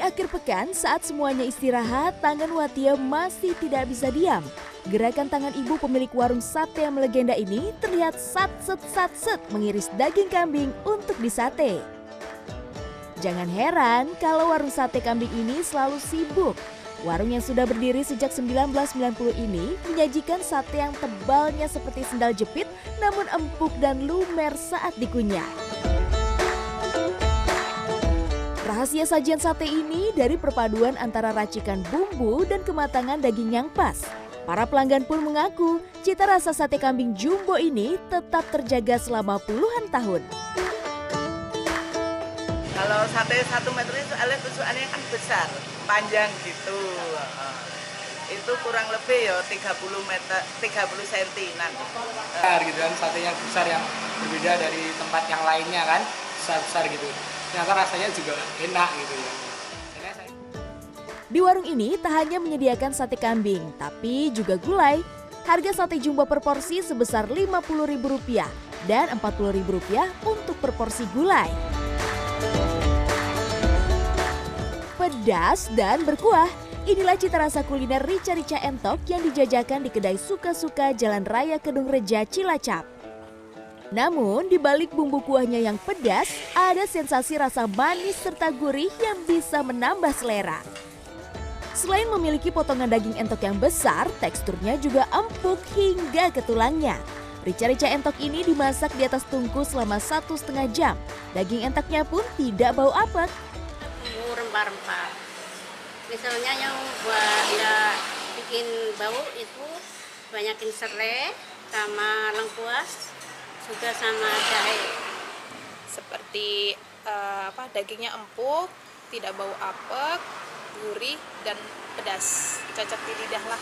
akhir pekan, saat semuanya istirahat, tangan Watia masih tidak bisa diam. Gerakan tangan ibu pemilik warung sate yang melegenda ini terlihat sat-set-sat-set mengiris daging kambing untuk disate. Jangan heran kalau warung sate kambing ini selalu sibuk. Warung yang sudah berdiri sejak 1990 ini menyajikan sate yang tebalnya seperti sendal jepit namun empuk dan lumer saat dikunyah. Rahasia sajian sate ini dari perpaduan antara racikan bumbu dan kematangan daging yang pas. Para pelanggan pun mengaku cita rasa sate kambing jumbo ini tetap terjaga selama puluhan tahun. Kalau sate satu meter itu alat tujuannya kan besar, panjang gitu. Itu kurang lebih ya 30 meter, 30 cm. besar gitu kan sate yang besar yang berbeda dari tempat yang lainnya kan besar besar gitu ternyata rasanya juga enak gitu ya Di warung ini tak hanya menyediakan sate kambing, tapi juga gulai. Harga sate jumbo per porsi sebesar Rp50.000 dan Rp40.000 untuk per porsi gulai. Pedas dan berkuah. Inilah cita rasa kuliner rica-rica entok yang dijajakan di kedai Suka-Suka Jalan Raya Kedung Reja Cilacap. Namun, di balik bumbu kuahnya yang pedas, ada sensasi rasa manis serta gurih yang bisa menambah selera. Selain memiliki potongan daging entok yang besar, teksturnya juga empuk hingga ke tulangnya. Rica-rica entok ini dimasak di atas tungku selama satu setengah jam. Daging entoknya pun tidak bau bumbu rempah-rempah. Misalnya yang buat ya bikin bau itu banyakin serai sama lengkuas juga sama jahe. seperti eh, apa dagingnya empuk, tidak bau apek, gurih dan pedas. Cocok di lidah lah.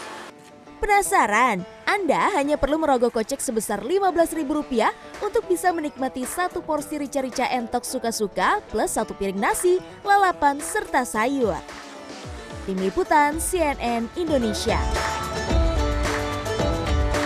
Penasaran? Anda hanya perlu merogoh kocek sebesar Rp15.000 untuk bisa menikmati satu porsi rica-rica entok suka-suka plus satu piring nasi, lalapan, serta sayur. Tim Liputan CNN Indonesia.